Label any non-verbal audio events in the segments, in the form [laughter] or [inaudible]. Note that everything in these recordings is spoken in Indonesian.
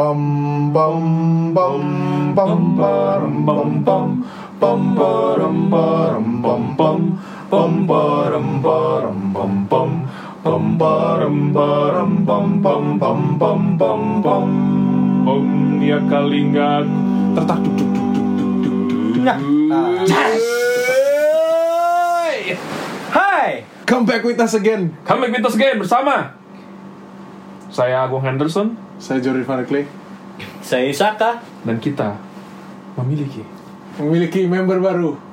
Pam pam pam pam pam pam. Pam pam pam. Pam param param pam pam. Pam param param pam pam pam pam pam pam. Om ya kalingga tertak duk duk duk duk duk duk duk. Hai. Come back with us again. Come back with us again bersama. Saya Agung Henderson Saya Jordi Van Klee Saya Isaka. dan kita memiliki Memiliki member baru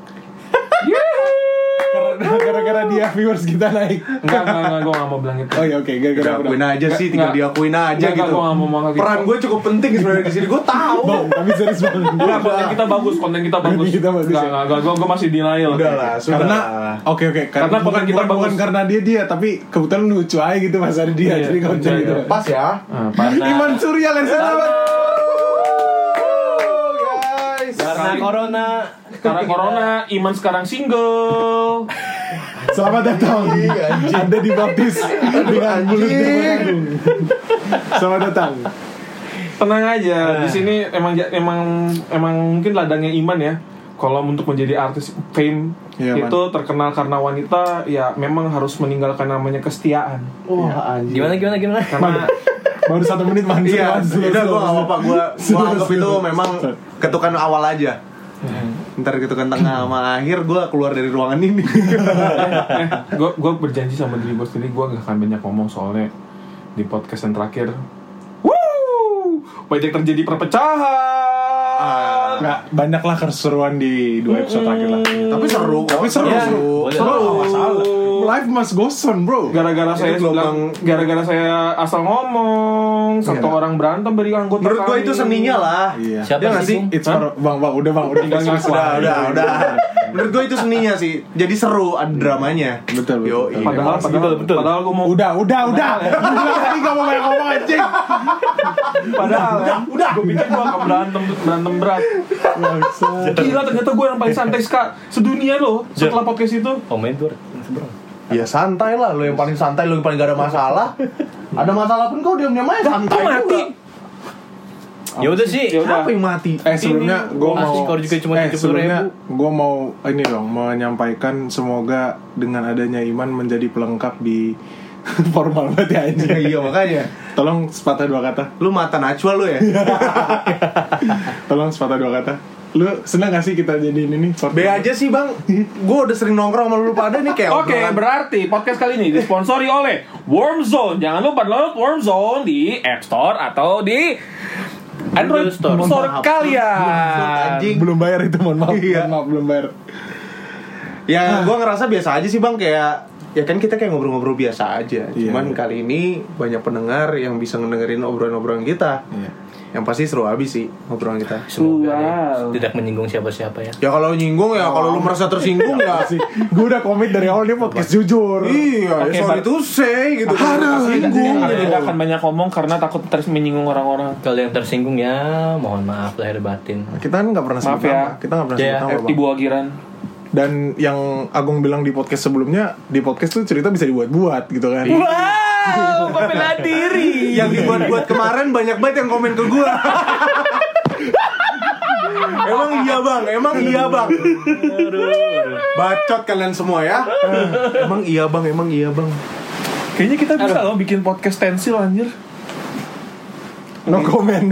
gara-gara dia viewers kita naik enggak enggak enggak gue gak mau bilang itu Oh ya oke gara-gara Diakuin aja sih, tinggal diakuin aja gitu. gue gak mau ngomong gitu Peran gue cukup penting sebenarnya di sini. Gue tahu. Bang, tapi serius banget Enggak, konten kita bagus, konten kita bagus. Konten kita bagus, Enggak, ya? enggak, gue, gue masih denial. Udah lah, sudah. karena oke oke karena, bukan, kita bukan, karena dia dia tapi kebetulan lucu aja gitu pas ada dia Iya, jadi konten iya, gitu iya. pas ya. Pak. Iman Surya let's go guys. Karena corona. Karena corona, Iman sekarang single. selamat datang anda dibaptis dengan mulut Agung selamat datang Tenang aja, di sini emang emang emang mungkin ladangnya Iman ya. Kalau untuk menjadi artis fame Iya, itu terkenal karena wanita ya memang harus meninggalkan namanya kesetiaan. Wah, anjing. Gimana gimana gimana? Karena [laughs] baru satu menit man Iya, Slow, slow, udah gue gak apa-apa. Gue Slow, anggap itu memang ketukan awal aja. Ntar ketukan tengah sama akhir gue keluar dari ruangan ini. [laughs] gue gue berjanji sama diri gue sendiri gue gak akan banyak ngomong soalnya di podcast yang terakhir, wuh, banyak terjadi perpecahan. Nggak, banyak lah keseruan di dua episode terakhir lah Tapi seru. Tapi seru. Ya, seru. boleh. Bro, masalah life must go on bro Gara-gara saya gelombang- bilang, gara-gara saya asal ngomong, satu Iya. orang berantem dari anggota Menurut gue itu seninya lah. Iya. Siapa Iya nggak sih? sih? It's for, bang bang udah bang udah. Udah, lah. udah, udah. Menurut gue itu seninya sih. Jadi seru ada dramanya. Betul, betul, Yo, betul. Padahal, Betul, padahal, betul. padahal gue mau udah udah udah udah tadi gak mau banyak ngomong anjing Padahal udah, udah. Gue pikir gue akan berantem berantem berat. Gila ternyata gue yang paling santai sedunia loh setelah podcast itu. Oh main dur. Ya santai lah, lo yang paling santai, lo yang paling gak ada masalah. ada masalah pun kau diam-diam aja santai mati? Ya udah sih. Ya udah. Siapa yang mati? eh sebelumnya gue gua mau skor juga cuma eh 70.000. sebelumnya gue mau ini dong menyampaikan semoga dengan adanya iman menjadi pelengkap di [laughs] formal banget ya anjing [laughs] iya makanya. tolong sepatah dua kata Lu mata najwa lu ya? [laughs] tolong sepatah dua kata lu seneng gak sih kita jadi ini nih B aja sih bang. Gue udah sering nongkrong sama lu pada nih kayak Oke, obrolan. berarti podcast kali ini disponsori oleh Warm Zone. Jangan lupa download Warm Zone di App Store atau di Android Store. Store, kalian. Belum bayar itu mohon maaf Iya. mohon maaf belum bayar Ya gue ngerasa biasa aja sih bang kayak ya kan kita kayak ngobrol-ngobrol biasa aja. Iya, Cuman iya. kali ini banyak pendengar yang bisa ngedengerin obrolan-obrolan kita. Iya. Yang pasti seru abis sih obrolan kita. Semoga ya, Wow. tidak menyinggung siapa-siapa ya. Ya kalau nyinggung ya kalau lu merasa tersinggung ya. sih [laughs] gue udah komit dari awal dia podcast jujur Iya, Oke, ya sorry to say gitu. Tersinggung Kita gitu. tidak akan banyak ngomong karena takut terus menyinggung orang-orang. Kalau yang tersinggung ya mohon maaf lahir batin. kita kan nggak pernah Maaf ya. nama kita nggak pernah Ya, sebut nama Eh. Ibu Agiran. dan yang Agung bilang di podcast sebelumnya di podcast tuh cerita bisa dibuat-buat gitu kan Wow, [laughs] pembela diri. Yang dibuat-buat kemarin banyak banget yang komen ke gua. [laughs] emang iya bang, emang iya bang. Bacot kalian semua ya. Emang iya bang, emang iya bang. Kayaknya kita bisa loh bikin podcast stensil anjir. no comment [laughs]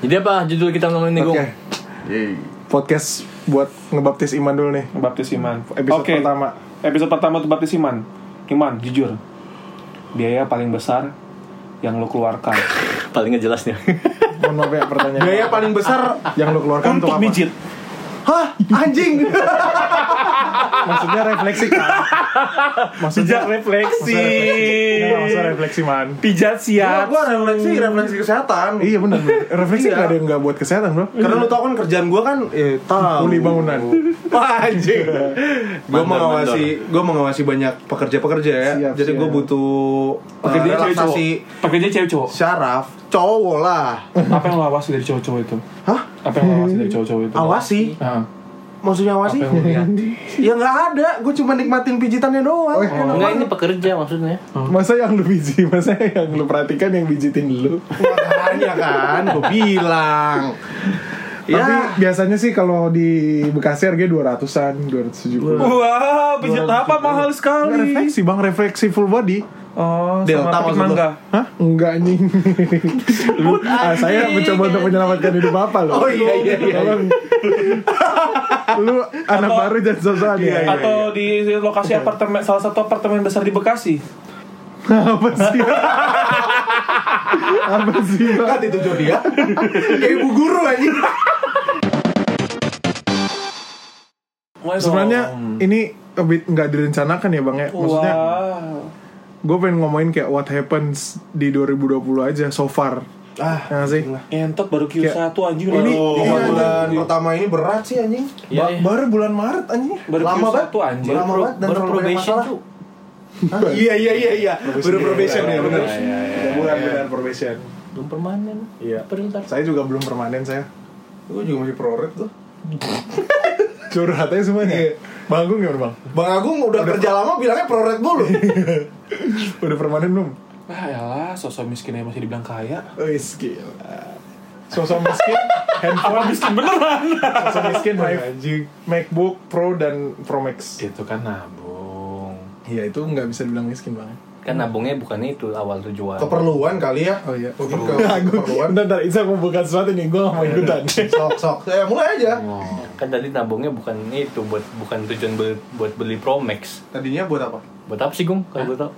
Jadi apa judul kita ngomongin nih Gung? Podcast buat ngebaptis Iman dulu nih Baptis Iman. Episode Oke. pertama. Episode pertama tuh baptis Iman. Iman, jujur. Biaya paling besar yang lo keluarkan [laughs] Paling ngejelasnya. mohon maaf ya pertanyaan Biaya paling besar yang lo keluarkan untuk untuk apa mijit. Hah? Anjing [laughs] maksudnya refleksi kan maksudnya refleksi. Nggak, maksudnya refleksi man Pijat Gua, siap. gua refleksi, refleksi kesehatan iya benar refleksi Iya. ada yang nggak buat kesehatan bro Karena lu tau kan kerjaan gua kan eh, tahu. Kuli bangunan. [laughs] Wah anjing Gua mengawasi Gua mengawasi banyak pekerja-pekerja ya Siap, Jadi siap. gua butuh uh, Pekerja cewek cowok. Pekerja cewek cowok. syaraf Cowok lah Apa yang lo awasi dari cowok-cowok itu? Hah? Apa yang awasi dari cowok-cowok itu? Awasi Ah. maksudnya lihat? Ya nggak ada, gue cuma nikmatin pijitannya doang. Oh, Enak Enggak ini pekerja maksudnya. Masa yang lu biji, masa yang lu perhatikan yang bijitin lu. Makanya kan, gue bilang. Tapi Ya, biasanya sih kalau di Bekasi harganya 200-an, 270. Wah, pijat apa mahal sekali. refleksi bang, refleksi full body. Oh, Delta sama mangga. Hah? Enggak anjing. Lu, ah, saya mencoba untuk menyelamatkan hidup Bapak loh. Oh, iya, iya, iya. Tolong. Lu [laughs] anak Atau- baru jangan sosokan ya. Iya, Atau di lokasi apartemen salah satu apartemen besar di Bekasi. Apa sih? [laughs] Apa sih? Kan itu dia. Kayak ibu guru aja. Wah, Sebenarnya ini nggak direncanakan ya bang ya. Maksudnya Wow. Gue pengen ngomongin kayak what happens di 2020 aja so far. Ah, Ya nggak sih? Entot baru Q1 anjing Ini- lu. iya, bulan pertama ini berat sih anjing. Iya, Ba- iya. Baru bulan Maret anjing. baru Lama Q1 banget. anjing. Lama banget dan Baru probation tuh. [laughs] Iya iya iya iya. Baru probation ya benar. Iya, iya, iya. Bulan benar probation. Belum permanen. Iya. Perintah. Saya juga belum permanen saya. Gue juga masih proret tuh. [laughs] Curhatnya semuanya. Iya. Bang Agung gimana bang? Bang Agung udah, kerja lama bilangnya proret mulu. [laughs] Udah permanen belum? Ah yalah, sosok miskin yang masih dibilang kaya. Wis gila. Sosok miskin, [laughs] handphone miskin beneran? Sosok miskin, Mac- MacBook Pro dan Pro Max. Itu kan nabung. Iya itu nggak bisa dibilang miskin bang. Kan nabungnya bukan itu awal tujuan. Keperluan kali ya. Oh iya. Mungkin ke Aku, keperluan. bentar, bentar, Isa mau buka sesuatu nih, gue gak mau ikutan. [laughs] Sok sok. Ya mulai aja. Kan tadi nabungnya bukan itu buat bukan tujuan beli, buat beli Pro Max. Tadinya buat apa? Buat apa sih, Gung? Kalau gue tau.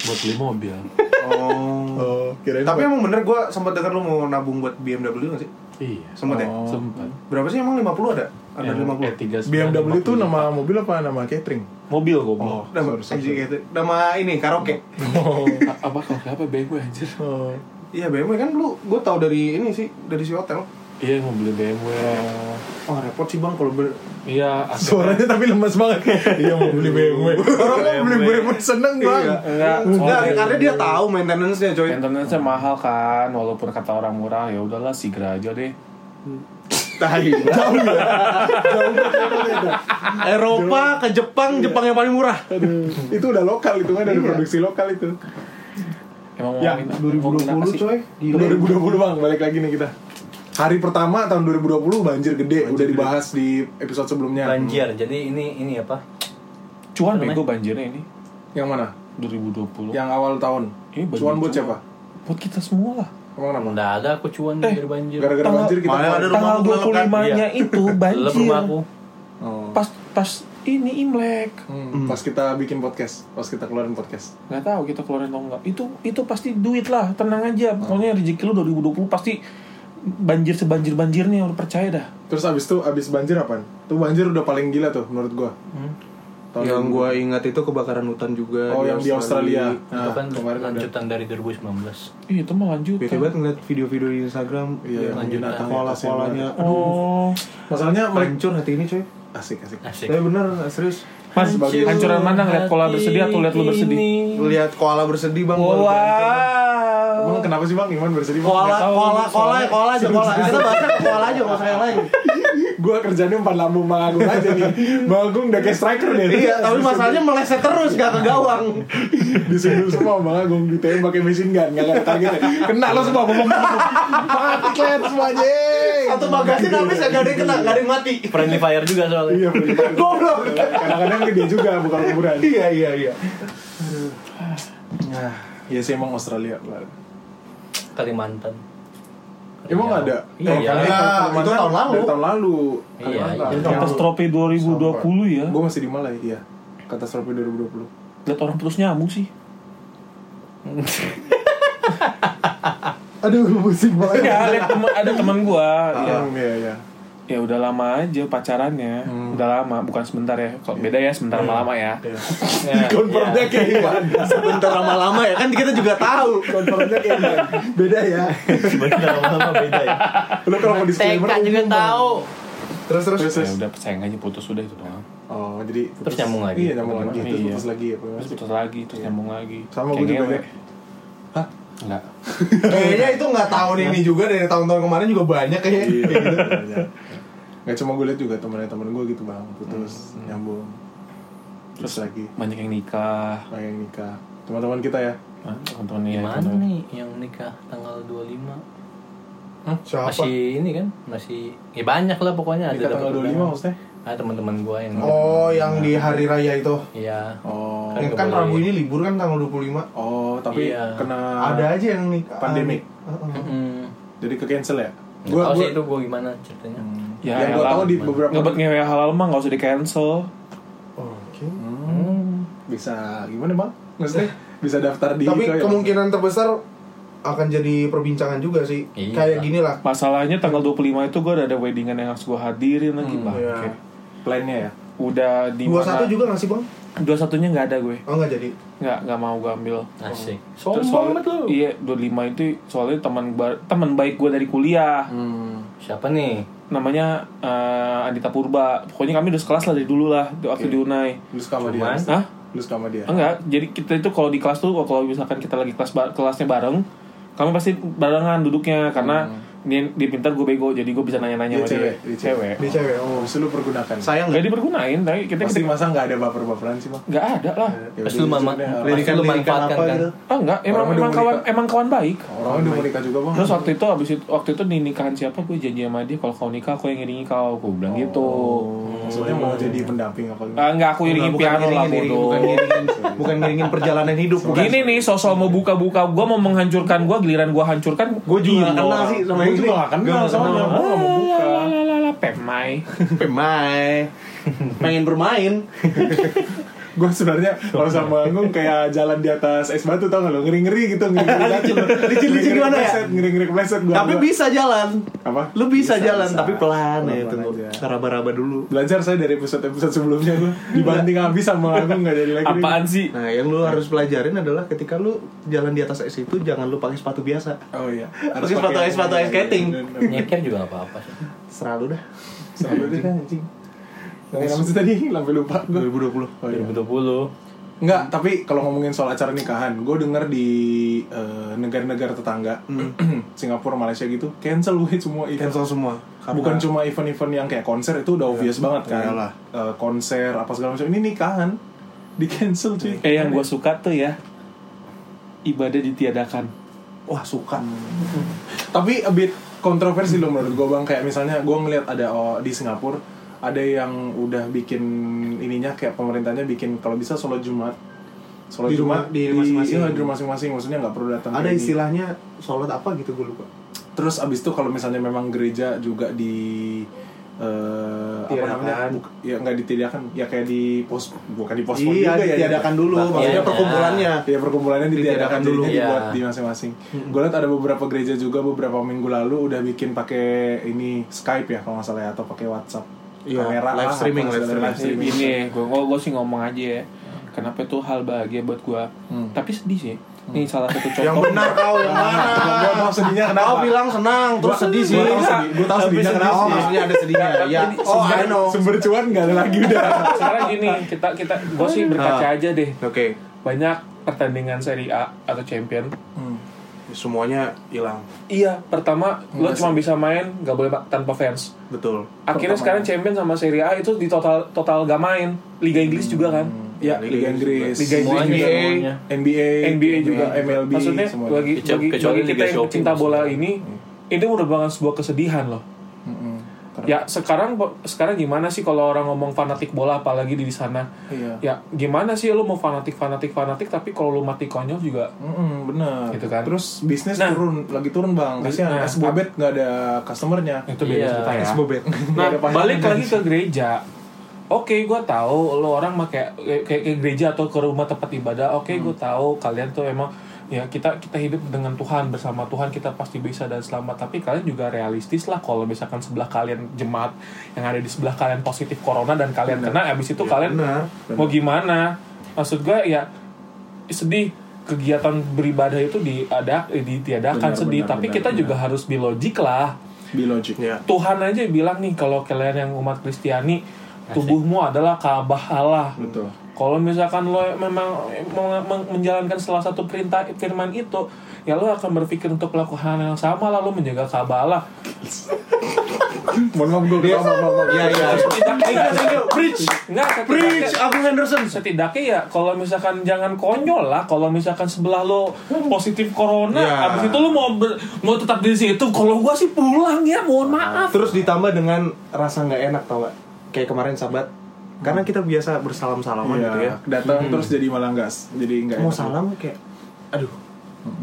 Buat beli mobil. Oh. Oh, kirain Tapi buat- emang bener gue sempat dengar lu mau nabung buat BMW gak sih? Iya. Sempat ya? Oh. Sempat. Berapa sih emang 50 ada? Ada 50. E3 BMW itu nama mobil apa nama catering? mobil. Nama, sorry, sorry, anjing, gitu. nama ini karaoke. Oh. [laughs] Apa kalau siapa BMW anjir? oh. Iya BMW kan lu gue tahu dari ini sih dari si hotel. Iya mau beli BMW. Wah repot sih bang kalau ber Iya, Suaranya tapi lemas banget. [laughs] iya mau beli BMW. Orang mau beli BMW seneng bang. Iya. Enggak, Enggak, karena dia tahu maintenance-nya coy. Maintenance-nya mahal kan, walaupun kata orang murah ya udahlah Sigra aja deh. Tai. [laughs] Jauh ya. Jauh banget. Eropa ke Jepang, Jepang yang paling murah. Aduh, itu udah lokal itu kan dari Iya. produksi lokal itu. Emang Ya, ngomongin- ngomongin apa 2020 sih? coy. Gila. 2020 bang, balik lagi nih kita. Hari pertama tahun 2020 banjir gede, udah dibahas di episode sebelumnya. Banjir. Jadi ini ini apa? Cuan bego banjirnya ini Yang mana? 2020. Yang awal tahun. Ini banjir Cuan buat siapa? Buat kita semua lah. Emang kenapa? Nggak ada aku cuan Eh, dari banjir. Gara-gara Tanggal- banjir kita Mana ada Tanggal aku gelap kan? 25-nya itu banjir. rumah aku. Oh. Pas pas ini Imlek. Hmm, Pas kita bikin podcast, pas kita keluarin podcast. nggak tahu kita keluarin atau enggak itu itu pasti duit lah tenang aja pokoknya rezeki lu 2020 pasti banjir sebanjir banjirnya udah percaya dah Terus abis itu abis banjir apaan? Tuh banjir udah paling gila tuh menurut gua. Tahun Yang 2020. gua ingat itu kebakaran hutan juga. Oh yang di Australia. itu Nah, kan kemarin ada. lanjutan dari 2019. Ih, itu mah lanjut Bete banget ngeliat video-video di Instagram Iya, yang lanjut binatang Pola-polanya oh Masalahnya mereka Hancur hati ini coy asik asik. Asik. Tapi bener serius Mas, Sebagai- hancuran mana ngeliat koala bersedih atau lihat lu bersedih? Lihat koala bersedih bang hancur. Emang kenapa sih bang Iman bersedih? Bang? Koala, Nggak tahu, koala, koala, soalnya- koala aja koala Kita bahasnya ke koala aja, gak usah yang lain [laughs] Gua kerjanya umpan lambung Bang Agung aja nih. Bang Agung udah kayak striker deh. Iya, tapi masalahnya meleset terus, gak ke gawang [laughs] disundul semua Bang Agung ditembak pakai machine gun nggak ada targetnya. Kena lo semua bom bom. Mati kalian semua anjing. Satu magasin habis gak ada yang kena, gak ada yang mati Friendly fire juga soalnya. Iya, bener. Goblok kadang-kadang gede juga bukan kuburan. Iya, iya, iya Nah, iya sih emang Australia. Kalimantan. Emang Riau. ada? Iya. Iya. Kalimantan Enggak, itu tahun lalu. Dari tahun lalu. Iya, Kalimantan. iya. katastrofi 2020 ya Gue masih di Malai, iya. Katastrofi 2020. lihat orang terus nyambung sih [laughs] Aduh, pusing banget. ya ada teman gua ya Ah, iya, iya. Ya udah lama aja pacarannya Hmm. udah lama bukan sebentar ya kok beda ya sebentar sama lama ya Iya. [laughs] Ya, Konfirmnya kayak gimana? Sebentar lama-lama ya, kan kita juga tahu Konfirmnya kayak gimana? Beda ya. Sebenarnya lama-lama beda ya. Lu kalau mau disclaimer TK juga tahu. Terus terus. ya udah sayang aja putus udah itu doang Oh, jadi Terus nyambung lagi. Iya, nyambung lagi. Terus Iya. putus lagi ya. terus putus lagi terus nyambung lagi Sama gue juga deh. Hah? enggak Kayaknya itu gak tahun ini juga dari tahun-tahun kemarin juga banyak kayaknya Iya, Kayak gitu. Banyak. Gak cuma gue liat juga temen-temen gue gitu bang putus Hmm. nyambung terus lagi banyak yang nikah banyak yang nikah teman-teman kita ya teman-teman ya Gimana teman-teman. nih yang nikah tanggal 25? Siapa? Masih ini kan? Masih ya banyak lah pokoknya ada nikah tanggal dapet 25 undangan. maksudnya Ah teman-teman gua yang Oh, yang di hari raya itu. Iya. oh Kan Yang nggak kan. Rabu ini libur kan tanggal 25. oh tapi Iya. kena Ada aja yang nikah. pandemik. Heeh. Hmm. jadi ke cancel ya Gua gue gue sih itu gua gimana ceritanya. Ya, yang gue elah. tahu di beberapa ngebet ngewe halal mah nggak usah di cancel Oke. Hmm, bisa gimana bang maksudnya bisa daftar di Tapi itu ya? kemungkinan terbesar akan jadi perbincangan juga sih. Iya. Kayak gini lah. masalahnya tanggal 25 itu gue udah ada weddingan yang harus gue hadirin lagi Hmm, bang iya. plannya ya udah di Dua mana satu juga nggak sih bang? dua satunya nggak ada gue Oh nggak jadi. nggak nggak mau gue ambil Asik. Sombong soalnya- banget lu. iya 25 itu soalnya teman teman baik gue dari kuliah hmm. Siapa nih? Namanya eh, Andita Purba. Pokoknya kami udah sekelas lah dari dulu lah di- waktu Oke. di Unai. Lu suka sama dia. Hah? lu suka sama dia. Enggak jadi kita itu kalau di kelas tuh kalau misalkan kita lagi kelas ba- kelasnya bareng kami pasti barengan duduknya karena dia, dia pintar gue bego jadi gue bisa nanya-nanya Dia sama cewek, dia dia cewek. Dia cewek. Oh. Habis itu lu pergunakan Sayang nggak nggak? dipergunain tapi kita pasti kita masa nggak ada baper-baperan sih bang nggak ada lah Ya Pasti lu mama- Lirikan lu manfaatkan apa kan? gitu? ah enggak emang Orang emang kawan emang kawan baik orang udah mau nikah juga bang Terus waktu itu abis itu waktu itu di nikahan siapa gue janji sama dia kalau kau nikah aku yang ngiringi kau, gue bilang gitu. Maksudnya mau jadi pendamping apa gitu Ah, enggak aku iringin Bukan piano lah bodoh. bukan ngiringin, bukan ngiringin perjalanan hidup. Bukan. Gini nih sosok mau buka-buka, gue mau menghancurkan gue, giliran gue hancurkan, Gue juga nggak kenal sih sama gue yang juga kenal Gua soalnya kenal. gue gak mau buka Lalalala, pemai. Pemai. Pengen bermain. [laughs] gue sebenarnya kalau sama Agung kayak jalan di atas es batu tau gak lo ngeri ngeri gitu ngeri ngeri Licin, [laughs] licin, licin gimana ya? ngeri ngeri kepleset gue Tapi bisa jalan. apa Lu bisa, Bisa, jalan bisa. tapi pelan ya Pelan-pelan tunggu. Raba-raba dulu. belajar saya dari episode episode sebelumnya gue dibanting habis sama Agung nggak jadi lagi Apaan sih? Nah, yang lu harus pelajarin adalah ketika lu jalan di atas es itu jangan lu pakai sepatu biasa. oh iya Pakai sepatu ice, sepatu ice skating. Nyeker juga gak apa-apa sih. Selalu dah. selalu deh anjing Ngomongin apa sih tadi? [laughs] Sampai lupa gue 2020. Oh, iya. 2020. Enggak, tapi kalau ngomongin soal acara nikahan, gue denger di eh, negara-negara tetangga, [clears throat] Singapura, Malaysia gitu, cancel [laughs] gue semua event. Cancel semua. Karena- Bukan cuma event-event yang kayak konser itu udah obvious banget kan. Iyalah. Eh, konser apa segala macam. Ini nikahan [laughs] di cancel cuy. Eh yang gue suka tuh ya, ibadah ditiadakan. Wah, suka. Tapi a bit kontroversi loh menurut gue bang. Kayak misalnya gue ngeliat ada oh, di Singapura ada yang udah bikin ininya kayak pemerintahnya bikin kalau bisa sholat Jumat. Sholat Di rumah- Jumat di masing-masing. iya, di rumah masing-masing. Maksudnya nggak perlu datang. Ada di- istilahnya sholat apa gitu gue lupa. Terus abis itu kalau misalnya memang gereja juga di eh apa namanya? Buk- ya nggak ditiadakan, ya kayak di pos bukan di pos Iya, juga ya. ditiadakan dulu. Iya, Maksudnya iya. perkumpulannya. Ya perkumpulannya ditiadakan Ditiadakan dulu. Iya. dibuat di masing-masing. Gue liat ada beberapa gereja juga beberapa minggu lalu udah bikin pakai ini Skype ya kalau nggak salah ya atau pakai WhatsApp. Iya, Kamera live streaming, live segala streaming. Ini gue gue sih ngomong aja ya, kenapa itu hal bahagia buat gue. Hmm. Tapi sedih sih. Ini salah satu contoh. Yang benar kau yang mana? Gue tau sedihnya Kau kenapa? bilang senang, terus sedih sih. Gue tau sedih, gue tau sedihnya kenapa. Oh, maksudnya ada sedihnya. Ya. Oh, I know. Sumber cuan nggak ada lagi udah. Sekarang gini, kita kita gue sih berkaca Ah. aja deh. Oke. Banyak pertandingan Serie A atau Champion. Semuanya hilang. Iya, pertama lo cuma bisa main gak boleh tanpa fans. Betul. Akhirnya sekarang Champion sama Serie A itu di total total gak main. Liga Inggris juga kan. Ya, Liga Liga Inggris, Liga Inggris Semuanya, juga. semuanya. NBA, NBA juga MLB, Maksudnya semuanya. bagi bagi, bagi kita Liga yang pecinta bola ini ini merupakan sebuah kesedihan loh. Ya sekarang sekarang gimana sih kalau orang ngomong fanatik bola apalagi di sana? Iya. Ya gimana sih lu mau fanatik fanatik fanatik tapi kalau lu mati konyol juga Mm-mm, bener. Gitu kan. Terus bisnis Nah. turun, lagi turun bang. Kasihan Nah. es bobet nggak ada customernya. itu beda Iya. cerita ya. Es bobet. Nah, balik lagi ke gereja. Oke, gue tahu lo orang pakai kayak ke gereja atau ke rumah tempat ibadah. Oke, gue tahu kalian tuh emang ya kita kita hidup dengan Tuhan bersama Tuhan kita pasti bisa dan selamat. Tapi kalian juga realistis lah kalau misalkan sebelah kalian jemaat yang ada di sebelah kalian positif corona dan kalian kena, habis itu kalian Benar. mau gimana? Maksud gue ya sedih kegiatan beribadah itu diada eh, ditiadakan Benar, sedih. benar, Tapi benar, kita benar. juga harus bilogik lah. Be logic. Ya. Tuhan aja bilang nih kalau kalian yang umat Kristiani tubuhmu adalah Ka'bah Allah. Betul. Kalau misalkan lo memang mau menjalankan salah satu perintah firman itu, ya lo akan berpikir untuk melakukan hal yang sama lalu menjaga kabalah. Mohon maaf gue ketawa, maaf, maaf. Iya iya. Setidaknya, Preach. enggak, Preach Agung Henderson. setidaknya ya kalau misalkan jangan konyol lah kalau misalkan sebelah lo positif corona Ya. abis itu lo mau ber- mau tetap di situ kalau gua sih pulang ya mohon maaf Terus ditambah dengan rasa nggak enak tau gak? Kayak kemarin sahabat. Karena kita biasa bersalam-salaman Iya, gitu ya. datang terus jadi malah nggak jadi nggak Mau salam kayak, aduh,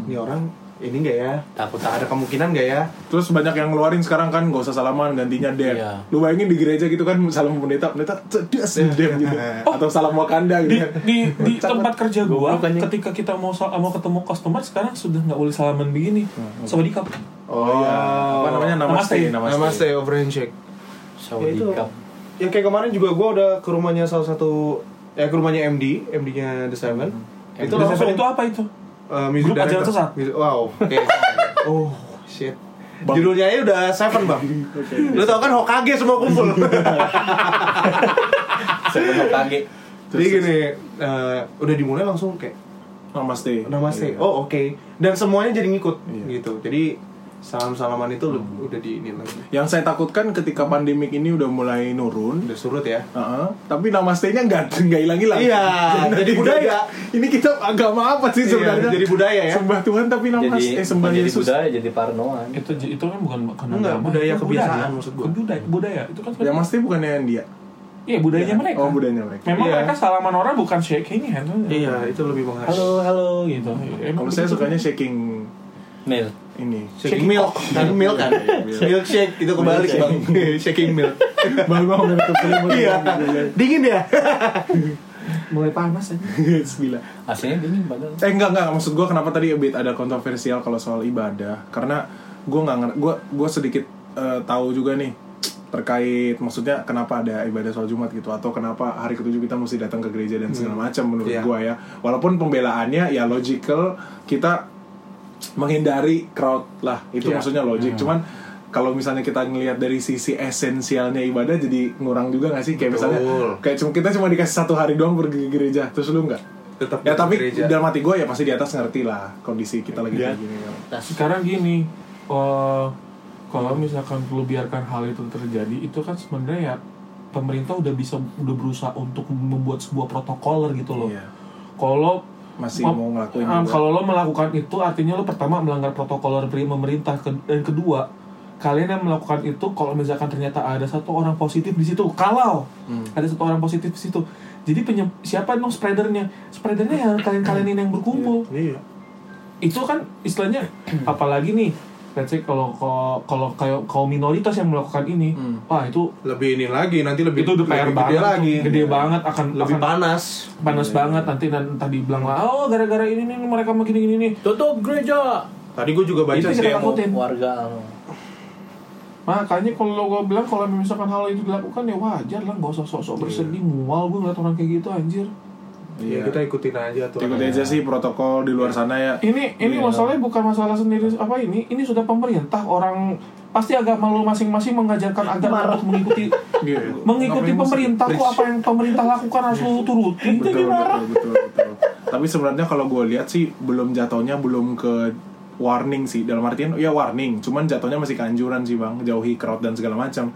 ini orang ini nggak ya? Takut Ada kemungkinan nggak ya? Terus banyak yang ngeluarin sekarang kan gak usah salaman gantinya dem. Iya. Lu bayangin di gereja gitu kan salam pendeta, pendeta cedas dem gitu. [laughs] Atau salam Wakanda di gitu. kan. di, di tempat kerja gua ketika kita mau mau ketemu customer sekarang sudah nggak boleh salaman begini sama dikap Oh iya. Apa namanya? Namaste. Namaste. Namaste, over handshake. Saudi Ya, itu. Cup. Ya kayak kemarin juga gue udah ke rumahnya salah satu ya ke rumahnya MD, MD-nya The Seven. Itu itu langsung itu apa itu uh, music Grup ajaran sesat? Music- Wow. [laughs] Oke. oh shit. Judulnya aja udah Seven bang. [laughs] Lu tau kan Hokage semua kumpul. [laughs] Sebelum kage. Jadi gini, uh, udah dimulai langsung kayak Namaste. namaste. Iya. Oh oke. Dan semuanya jadi ngikut Iya. gitu. Jadi salam salaman itu lu- udah di ini lagi. Yang saya takutkan ketika pandemik ini udah mulai nurun, Udah surut ya. Heeh. tapi namaste-nya nggak [laughs] nggak hilang-hilang. Iya, jadi budaya. Ini kita agama apa sih Iya, sebenarnya? jadi budaya ya. Sembah Tuhan tapi namaste, Jadi eh, sembah jadi Yesus. budaya, jadi parnoan. itu itu kan bukan bukan Enggak, agama, budaya itu kebiasaan maksud gua. budaya budaya itu kan Yang pasti bukannya yang dia. iya budayanya mereka Oh, budayanya mereka. memang Iya. mereka salaman orang bukan shaking hand Iya, itu lebih menghargai. halo halo gitu Emang Kalau saya sukanya shaking Mil. Ini. Shaking milk, shaking milk kan? Milkshake itu kebalik bang. [laughs] shaking milk. Bang bang udah tutup. Iya. Dingin ya? [laughs] mulai panas aja Gila. Aslinya dingin padahal. Eh enggak enggak maksud gue kenapa tadi a bit ada kontroversial kalau soal ibadah karena gue nggak ngerti gue gue sedikit eh, tahu juga nih terkait maksudnya kenapa ada ibadah sholat Jumat gitu atau kenapa hari ketujuh kita mesti datang ke gereja dan segala macam menurut Iya. gue ya walaupun pembelaannya ya logical kita menghindari crowd lah itu Iya. maksudnya logik cuman kalau misalnya kita ngelihat dari sisi esensialnya ibadah jadi ngurang juga gak sih kayak misalnya Betul. kayak cuma kita cuma dikasih satu hari doang pergi ke gereja terus lu nggak Tetap ya tapi gereja. dalam hati gue ya pasti di atas ngerti lah kondisi kita lagi Iya. kayak gini Tas. sekarang gini eh, kalau misalkan lu biarkan hal itu terjadi itu kan sebenarnya ya pemerintah udah bisa udah berusaha untuk membuat sebuah protokoler gitu loh Iya. kalau masih mau ngelakuin um, juga. kalau lo melakukan itu artinya lo pertama melanggar protokoler pri- pemerintah Ke- dan kedua kalian yang melakukan itu kalau misalkan ternyata ada satu orang positif di situ kalau Hmm. ada satu orang positif di situ jadi penye- siapa dong spreadernya spreadernya yang kalian-kalian ini yang berkumpul Iya. itu kan istilahnya apalagi nih let's say kalau kalau kayak kaum minoritas yang melakukan ini Hmm. wah itu Lebih ini lagi, nanti lebih itu udah PR lebih banget gede tuh. lagi. gede banget akan Lebih akan panas. panas banget nanti dan tadi bilang lah oh gara-gara ini nih mereka mau gini nih Tutup gereja. Tadi gue juga baca sih. Warga Makanya kalau gue bilang kalau misalkan hal itu dilakukan ya wajar lah, gak usah sok-sok bersedih, mual gue ngeliat orang kayak gitu anjir. Iya, kita ikutin aja tuh. ikut aja sih protokol di luar sana ya Ini ini Iya. masalahnya bukan masalah sendiri apa ini, ini sudah pemerintah orang pasti agama lu masing-masing mengajarkan agar untuk mengikuti [laughs] Iya. mengikuti pemerintah kok apa yang pemerintah lakukan harus lu turutin betul, jadi marah. betul, betul, betul. Tapi sebenarnya kalau gue lihat sih belum jatuhnya belum ke warning sih dalam artian ya warning, cuman jatuhnya masih keanjuran sih bang, jauhi crowd dan segala macam.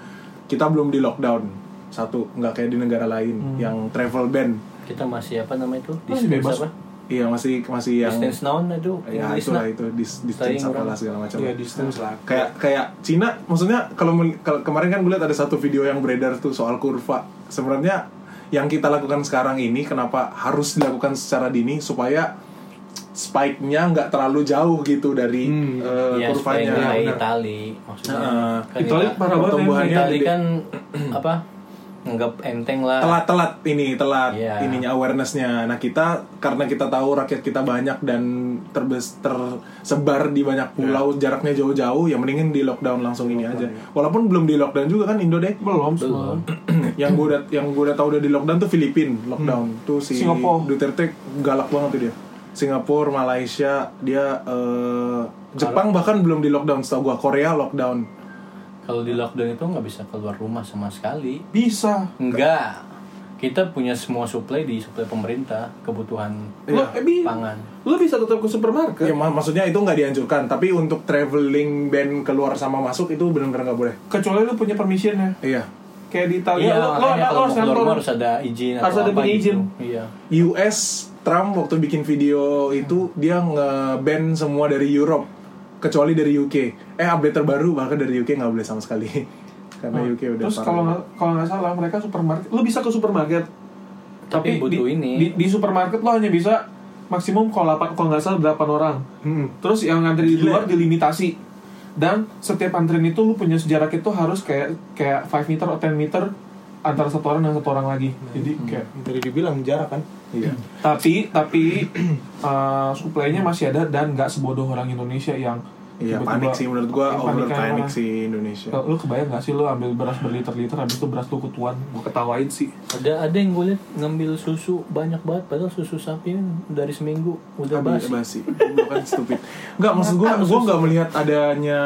Kita belum di lockdown satu, nggak kayak di negara lain yang travel ban. Kita masih apa namanya itu? Masih bebas. apa? Iya masih masih yang Distance naon itu? ya itulah na. itu dis, distance apalah orang. segala macam. Iya, distance lah. kayak kayak Cina maksudnya kalau kemarin kan gue lihat ada satu video yang beredar tuh soal kurva sebenarnya yang kita lakukan sekarang ini kenapa harus dilakukan secara dini supaya spike-nya nggak terlalu jauh gitu dari Hmm. Iya, supaya kurvanya benar. Itali maksudnya. Heeh. Kan Itali Ita- parah banget pertumbuhannya Itali kan [clears throat] apa? Nganggap enteng lah. telat-telat ini telat Iya. ininya awarenessnya. Nah kita karena kita tahu rakyat kita banyak dan terbes tersebar di banyak pulau jaraknya jauh-jauh ya mendingin di lockdown langsung ini aja. Walaupun belum di lockdown juga kan Indo deh Belum, Belum. yang gue udah yang gue udah tahu udah di lockdown tuh Filipin lockdown. Tuh si Singapura. Duterte galak banget tuh dia. Singapura Malaysia dia eh, Jepang bahkan belum di lockdown setahu gue Korea lockdown Kalau di lockdown itu nggak bisa keluar rumah sama sekali. Bisa. Enggak. kita punya semua supply di supply pemerintah kebutuhan Lo, eh, bi- pangan. lo bisa tetap ke supermarket. Ya, mak- maksudnya itu nggak dianjurkan, tapi untuk traveling band keluar sama masuk itu benar-benar nggak boleh. Kecuali lo punya permissionnya. Iya. Kayak di Italia, Iya, lo, lo, lo harus keluar rumah harus ada izin Harus ada apa punya gitu. izin. Iya. US Trump waktu bikin video itu dia nge-ban semua dari Europe kecuali dari UK. Eh update terbaru bahkan dari UK nggak boleh sama sekali. [laughs] Karena UK udah Terus kalau nggak kalau nggak salah mereka supermarket, lo bisa ke supermarket. Tapi butuh di, ini. Di, di supermarket lo hanya bisa maksimum kalau 8 kalau nggak salah 8 orang. Hmm. Terus yang ngantri di luar dilimitasi. Dan setiap antrian itu lu punya jarak itu harus kayak kayak 5 meter atau 10 meter antara satu orang dan satu orang lagi. Jadi kayak Yang Tadi dibilang jarak kan. Iya. tapi tapi [clears throat] uh, supply-nya masih ada dan nggak sebodoh orang Indonesia yang Iya panik sih menurut gua over panik sih Indonesia. Lu lu kebayang gak sih lu ambil beras berliter-liter habis itu beras lu ketuan Gue ketawain sih Ada ada yang gue liat ngambil susu banyak banget padahal susu sapi kan dari seminggu udah Habis basi. basi. Bukan stupid. Enggak maksud gua gua nggak melihat adanya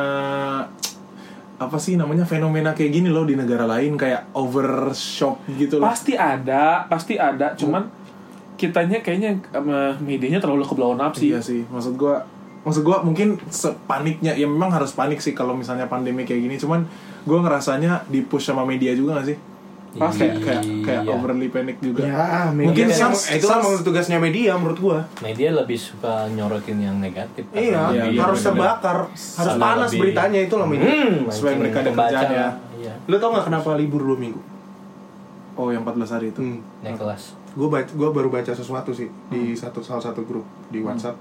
apa sih namanya fenomena kayak gini loh di negara lain kayak overshop gitu loh. Pasti ada, pasti ada Cuman kitanya kayaknya um, medianya terlalu ke blow up sih Iya sih, maksud gua maksud gua mungkin sepaniknya ya memang harus panik sih kalau misalnya pandemi kayak gini, cuman gua ngerasanya di push sama media juga gak sih? Pas kayak kayak kayak Iya. overly panic juga. Ya, Mungkin media sans- itu kan tugasnya media menurut gua. Media lebih suka nyorotin yang negatif. Iya, Iya, iya, harus terbakar, harus panas lebih- beritanya itu loh media. Hmm, Supaya mereka ada kerjaan ya. Iya. Lu tau gak kenapa libur dua minggu? Oh, yang 14 hari itu. Hmm. Naik kelas. Baca, gua baru baca sesuatu sih di satu salah satu grup di WhatsApp.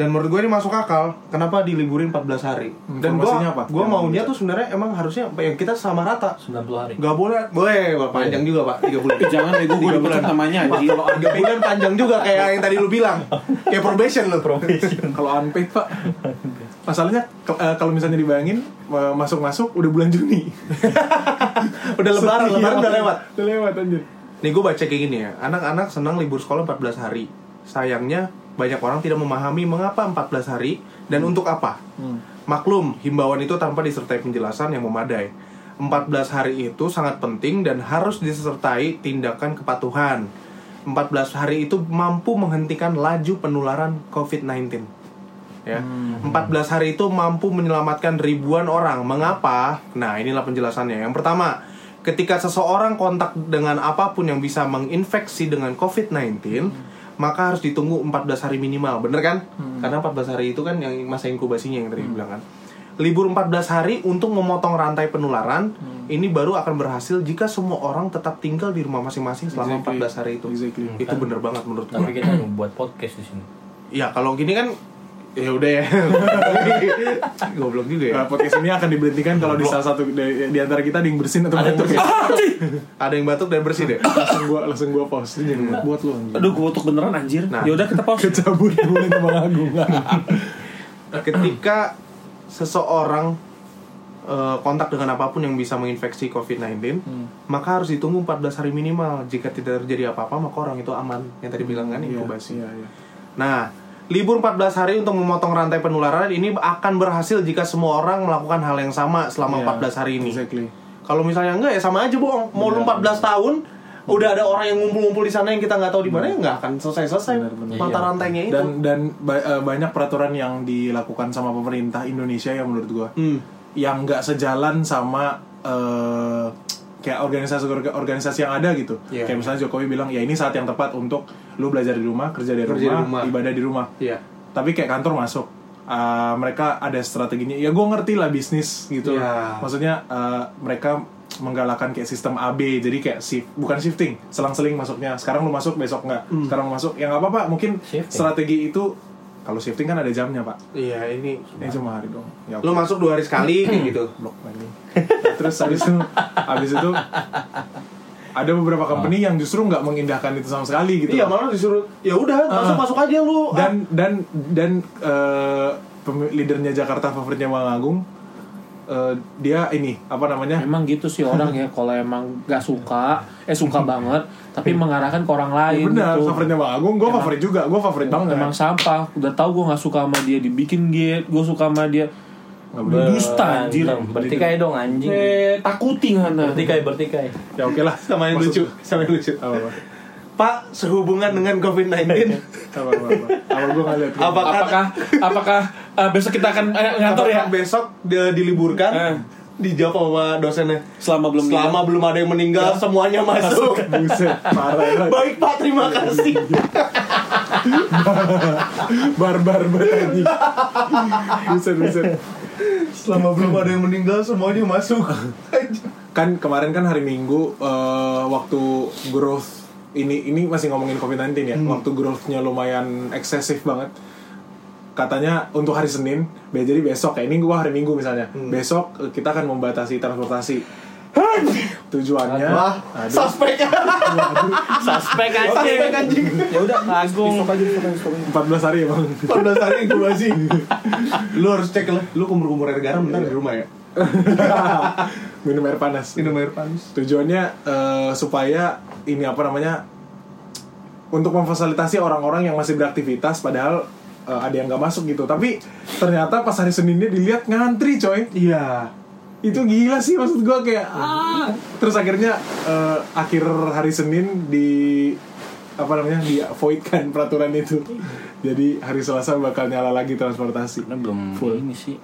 Dan menurut gue ini masuk akal. Kenapa diliburin 14 hari? Dan gue gue maunya tuh sebenarnya emang harusnya yang kita sama rata. 90 hari. Gak boleh, boleh, Wah, panjang juga pak, 3 bulan. [laughs] Jangan ego gue dipecat namanya kalau tiga bulan panjang juga kayak yang tadi lu bilang, kayak probation lu. Kalau unpaid, Pak. [laughs] Masalahnya eh, kalau misalnya dibayangin eh, masuk-masuk udah bulan Juni. [laughs] Udah lebaran, Iya, lebaran udah lewat. Udah lewat anjir. Nih gue baca kayak gini ya, anak-anak senang libur sekolah 14 hari. Sayangnya banyak orang tidak memahami mengapa 14 hari dan untuk apa. Maklum, himbauan itu tanpa disertai penjelasan yang memadai. 14 hari itu sangat penting dan harus disertai tindakan kepatuhan. 14 hari itu mampu menghentikan laju penularan COVID-19. Ya. 14 hari itu mampu menyelamatkan ribuan orang. Mengapa? Nah, inilah penjelasannya. Yang pertama, ketika seseorang kontak dengan apa pun yang bisa menginfeksi dengan COVID-19, maka harus ditunggu 14 hari minimal. Bener kan? Karena 14 hari itu kan yang masa inkubasinya yang tadi bilang kan. Libur 14 hari untuk memotong rantai penularan ini baru akan berhasil jika semua orang tetap tinggal di rumah masing-masing selama Exactly. 14 hari itu. Exactly. Itu bener banget menurut gua. Tapi kita buat podcast di sini. Ya kalau gini kan ya udah ya. [laughs] Goblok juga ya. Nah, podcast ini akan diberhentikan kalau di salah satu di, di antara kita ada yang bersin atau batuk ya. Ada yang batuk dan bersih deh. langsung gua langsung gua pause ini jangan buat lu anjir. Aduh gue batuk beneran anjir Nah. Ya udah kita pause Kecabut dulu nih Bang Agung. [laughs] Ketika seseorang eh, kontak dengan apa pun yang bisa menginfeksi COVID-19, maka harus ditunggu 14 hari minimal. Jika tidak terjadi apa-apa, maka orang itu aman. Yang tadi bilang kan inkubasi. Iya, iya. Nah, libur 14 hari untuk memotong rantai penularan ini akan berhasil jika semua orang melakukan hal yang sama selama Iya, 14 hari ini. Exactly. Kalau misalnya enggak ya sama aja bohong. Mau lu 14 tahun udah ada orang yang ngumpul-ngumpul di sana yang kita nggak tahu di mana ya nggak akan selesai-selesai mata Iya. rantainya itu. Dan dan ba- eh, banyak peraturan yang dilakukan sama pemerintah Indonesia yang menurut gua Hmm. yang nggak sejalan sama eh, kayak organisasi organisasi yang ada gitu. Iya. Kayak misalnya Jokowi bilang ya ini saat yang tepat untuk lu belajar di rumah, kerja dari Kerja di rumah, rumah. ibadah di rumah. Iya. Tapi kayak kantor masuk. Uh, mereka ada strateginya. Ya gue ngerti lah bisnis gitu. Iya. Maksudnya uh, mereka menggalakkan kayak sistem AB. Jadi kayak shift, bukan shifting, selang-seling masuknya. Sekarang lu masuk, besok nggak. Hmm. Sekarang lu masuk. Ya nggak apa-apa. Mungkin Shifting. strategi itu kalau shifting kan ada jamnya pak. Iya ini. Ini cuma hari dong. Ya, Lu masuk dua hari sekali [clears throat] kayak gitu. blok lagi. Nah, terus habis itu habis itu ada beberapa company yang justru nggak mengindahkan itu sama sekali gitu. Iya malah disuruh ya udah masuk masuk aja lu. dan dan dan eh, pemi- leadernya Jakarta favoritnya Bang Agung eh, dia ini apa namanya Emang gitu sih orang ya Kalau emang gak suka Eh suka [laughs] banget Tapi mengarahkan ke orang Ya lain benar gitu favoritnya Bang Agung gue favorit juga gue favorit banget Emang sampah Udah tahu gue gak suka sama dia Dibikin gate Gue suka sama dia boleh Dusta anjir. Bertikai dong anjing. Eh, takuti ngana. Bertikai, bertikai. ya oke lah Sama yang lucu, sama yang lucu. apa apa Pak, sehubungan dengan COVID-19, apa apa apa apa gue lihat apakah Apakah apakah eh, besok kita akan eh, ngantor ya? besok dia diliburkan? Eh. Dijawab sama dosennya. Selama belum Selama belum ada yang meninggal, semuanya masuk. buset parah Baik Pak, terima kasih. [laughs] barbar banget buset buset Selama belum ada yang meninggal, semuanya masuk. kan kemarin kan hari Minggu eh, waktu growth ini ini masih ngomongin COVID-19 ya. Waktu growthnya lumayan eksesif banget. Katanya untuk hari Senin, jadi besok ya ini gua hari Minggu misalnya. Besok eh, kita akan membatasi transportasi. Tujuannya Wah, suspek. [laughs] Suspek anjing. Suspek anjing. Ya udah Agung. 14 hari ya, Bang. 14 hari incubasi. [laughs] Lu harus cek lah. Lu kumur-kumur air garam bentar di rumah ya. [laughs] Minum air panas. Minum air panas. Tujuannya eh, supaya ini apa namanya untuk memfasilitasi orang-orang yang masih beraktivitas padahal eh, ada yang nggak masuk gitu. Tapi ternyata pas hari Seninnya dilihat ngantri coy. Iya. Itu gila sih maksud gua kayak ah. Terus akhirnya eh, akhir hari Senin di apa namanya di void kan [laughs] peraturan itu. Jadi hari Selasa bakal nyala lagi transportasi. Karena belum Full. ini sih.